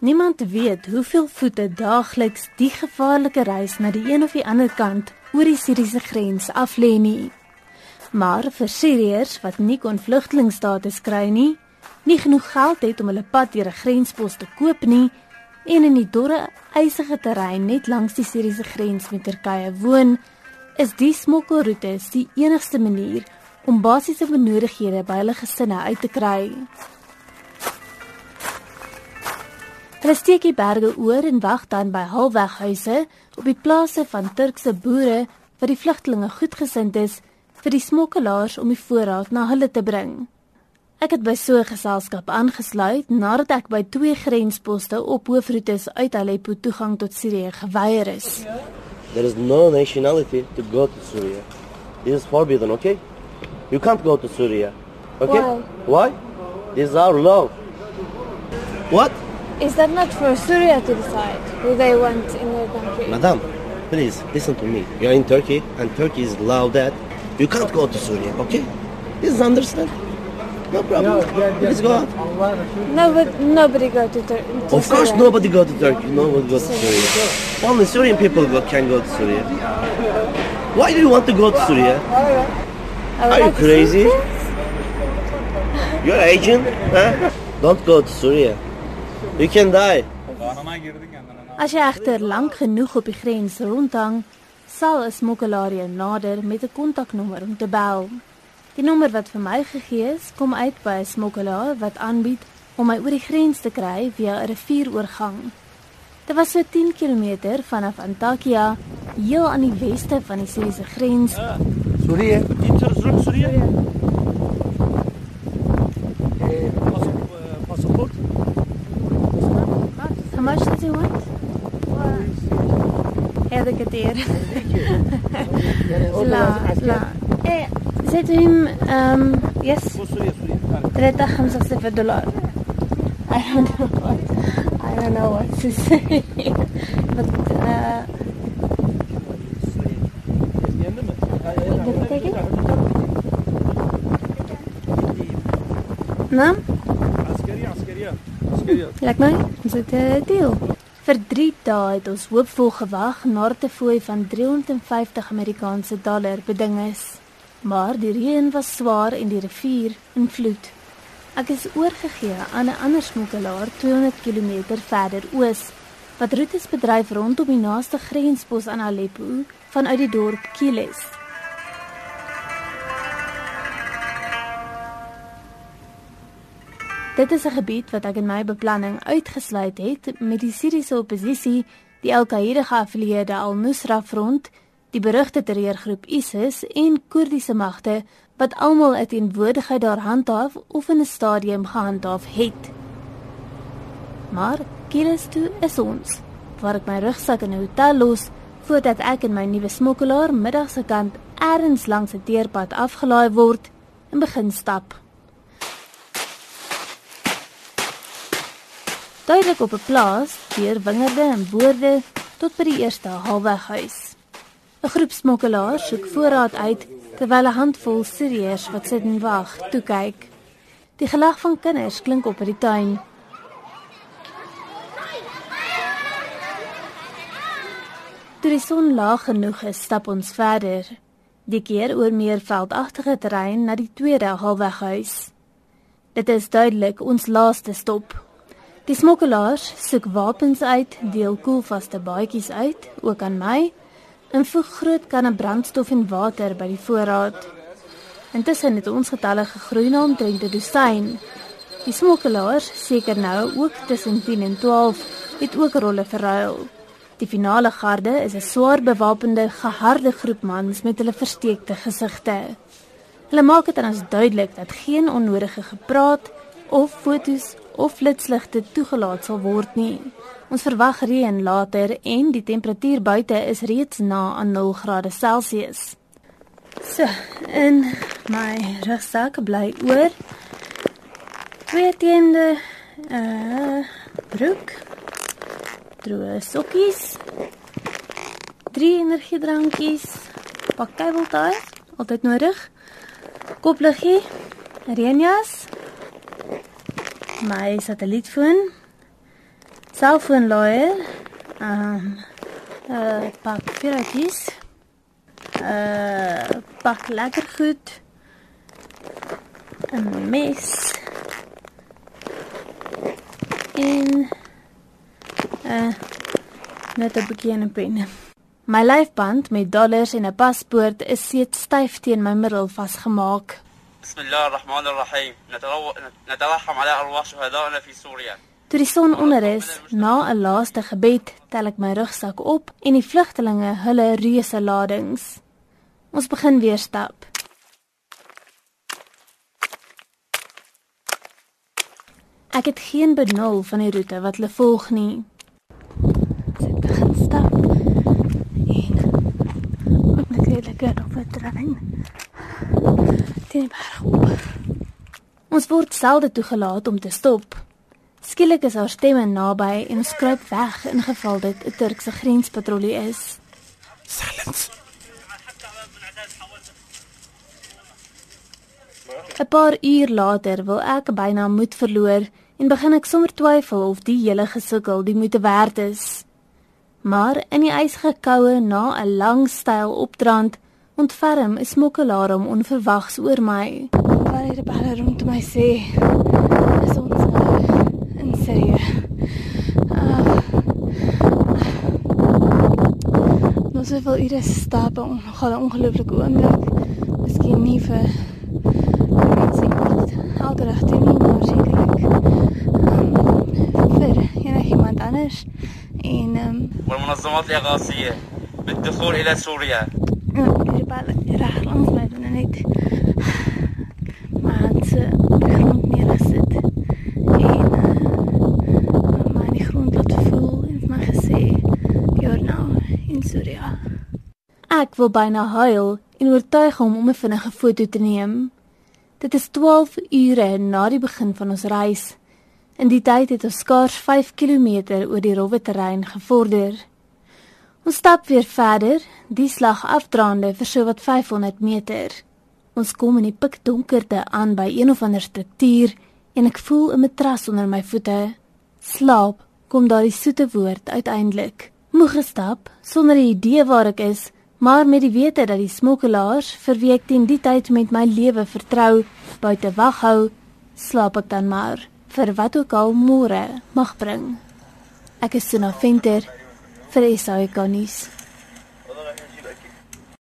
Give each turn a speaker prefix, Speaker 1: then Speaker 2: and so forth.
Speaker 1: Niemand weet hoeveel voete daagliks die gevaarlike reis na die een of die ander kant oor die Siriëse grens aflê nie. Maar vir Siriërs wat nie kon vlugtelingstatus kry nie, nie genoeg geld het om hulle pad deur 'n grenspos te koop nie en in die dorre, ysige terrein net langs die Siriëse grens met Turkye woon, is die smokkelroetes die enigste manier om basiese benodighede by hulle gesinne uit te kry. Hulle steek die berge oor en wag dan by halweghuise op die plase van Turkse boere wat die vlugtelinge goedgesind is vir die smokkelaars om die voorraad na hulle te bring. Ek het by so 'n geselskap aangesluit nadat ek by twee grensposte op hoofroetes uit Aleppo toegang tot Sirië geweier is.
Speaker 2: There is no nationality to go to Syria. It is forbidden, okay? You can't go to Syria. Okay?
Speaker 3: Why?
Speaker 2: Why? This is our law. What?
Speaker 3: Is that not for Syria to decide who they want in their country?
Speaker 2: Madam, please listen to me. You're in Turkey, and Turkey is law that you can't go to Syria, okay? This is understand? No problem. Let's go out.
Speaker 3: No, but nobody go to, Tur- to
Speaker 2: Of course,
Speaker 3: Syria.
Speaker 2: nobody go to Turkey. Nobody go to Syria. Only Syrian people go, can go to Syria. Why do you want to go to Syria? Are you
Speaker 3: like to see
Speaker 2: crazy? You're Asian, huh? Don't go to Syria. You can die.
Speaker 1: As jy egter lank genoeg op die grens rondhang, sal 'n smokkelaar jou nader met 'n kontaknommer om te bel. Die nommer wat vir my gegee is, kom uit by 'n smokkelaar wat aanbied om my oor die grens te kry via 'n rivieroorgang. Dit was so 10 km vanaf Antakya, heel aan die weste van die Siriëse grens,
Speaker 4: Suriye.
Speaker 5: Interrock Suriye.
Speaker 1: هذا كثير لا لا ايه زيتهم um, yes
Speaker 5: Bu Suriye Suriye. Yani
Speaker 1: 3 5 0 دولار I don't know what I don't know what to say but uh,
Speaker 5: yendi mi?
Speaker 1: did you take it? نعم
Speaker 5: Askeriye askeriye. Askeriye.
Speaker 1: Lyk my, ons het 'n deal. Vir 3 dae het ons hoopvol gewag nadat 'n fooi van 350 Amerikaanse dollar beding is. Maar die reën was swaar en die rivier in vloed. Ek is oorgegee aan 'n ander smokkelaar 200 km verder oos wat roetes bedryf rondom die naaste grenspos aan Aleppo vanuit die dorp Kilis. Dit is 'n gebied wat ek in my beplanning uitgesluit het met die Siriëse oppositie, die Al-Qaeda geaffilieerde Al-Nusra Front, die berugte terreurgroep ISIS en Koerdiese magte wat almal 'n teenwoordigheid daar handhaaf of in 'n stadium gehandhaaf het. Maar Kilis toe is ons, waar ek my rugsak in 'n hotel los voordat ek en my nuwe smokkelaar middagse kant ergens langs 'n teerpad afgelaai word en begin stap. Duidelik op 'n plaas, deur wingerde en boorde tot by die eerste halweghuis. 'n Groep smokkelaars soek voorraad uit terwyl 'n handvol Siriërs wat sit en wag, toe kyk. Die gelag van kinders klink op by die tuin. Toe die son laag genoeg is, stap ons verder. Die keer oor meer veldagtige terrein na die tweede halweghuis. Dit is duidelik ons laaste stop. Die smokkelaars soek wapens uit, deel koelvaste baadjies uit, ook aan my, en voeg groot kanne brandstof en water by die voorraad. Intussen het ons getalle gegroei na omtrent 'n dosyn. Die smokkelaars, seker nou ook tussen 10 en 12, het ook rolle verruil. Die finale garde is 'n swaar bewapende, geharde groep mans met hulle versteekte gesigte. Hulle maak dit aan ons duidelik dat geen onnodige gepraat of fotos of flitsligte toegelaat sal word nie. Ons verwag reën later en die temperatuur buite is reeds na aan 0 grade Celsius. So, in my rugsak bly oor twee teende uh broek, droë sokkies, drie energiedrankies, pak kabeltaai, altyd nodig. Kopliggie, reënjas, my satellietfoon, selfoonlaaier, ehm um, 'n uh, pak vuurtjies, 'n uh, pak lekker goed, 'n mes en 'n uh, net 'n bietjie 'n pen. My lyfband met dollars en 'n paspoort is steeds styf teen my middel vasgemaak.
Speaker 4: بسم الله الرحمن الرحيم نترحم على أرواح شهدائنا في سوريا
Speaker 1: Toe die son onder is, na 'n laaste gebed, tel ek my rugsak op en die vlugtelinge hulle reuse ladings. Ons begin weer stap. Ek het geen benul van die roete wat hulle volg nie. Sit begin stap. En op 'n redelike terrein. Teen die berg op. Ons word selde toegelaat om te stop. Skielik is haar stemme naby en ons kruip weg in geval dit 'n Turkse grenspatrollie is.
Speaker 5: Silence.
Speaker 1: 'n Paar uur later wil ek byna moed verloor en begin ek sommer twyfel of die hele gesukkel die moeite werd is. Maar in die ysige koue na 'n lang styl opdrand, ontferm 'n smokkelaar om onverwags oor my. Waar het die balle rond my sê? Is ons nou in Syrië? Uh, Ons het wel ure stap en gaan 'n ongelooflike oomblik. Miskien nie vir mense wat elke dag teen nie, maar sekerlik um, vir enigiemand anders. En ehm um,
Speaker 4: والمنظمات الإغاثية بالدخول إلى سوريا
Speaker 1: die balle reg langs my doen net. Maar het se grond neergesit. En uh, my in die grond laat voel en het my gesê you're now in Syria. Ek wil byna huil en oortuig hom om 'n vinnige foto te neem. Dit is 12 ure na die begin van ons reis. In die tyd het ons skaars 5 km oor die rowwe terrein gevorder. Ons stap weer verder, die slag afdraande vir so wat 500 meter. Ons kom in die pikdonkerte aan by een of ander struktuur en ek voel 'n matras onder my voete. Slaap, kom daardie soete woord uiteindelik. Moeg gestap, sonder 'n idee waar ek is, maar met die wete dat die smokkelaars vir wie ek teen die tyd met my lewe vertrou, buite wag hou, slaap ek dan maar vir wat ook al môre mag bring. Ek is Suna Venter vir SAK nuus.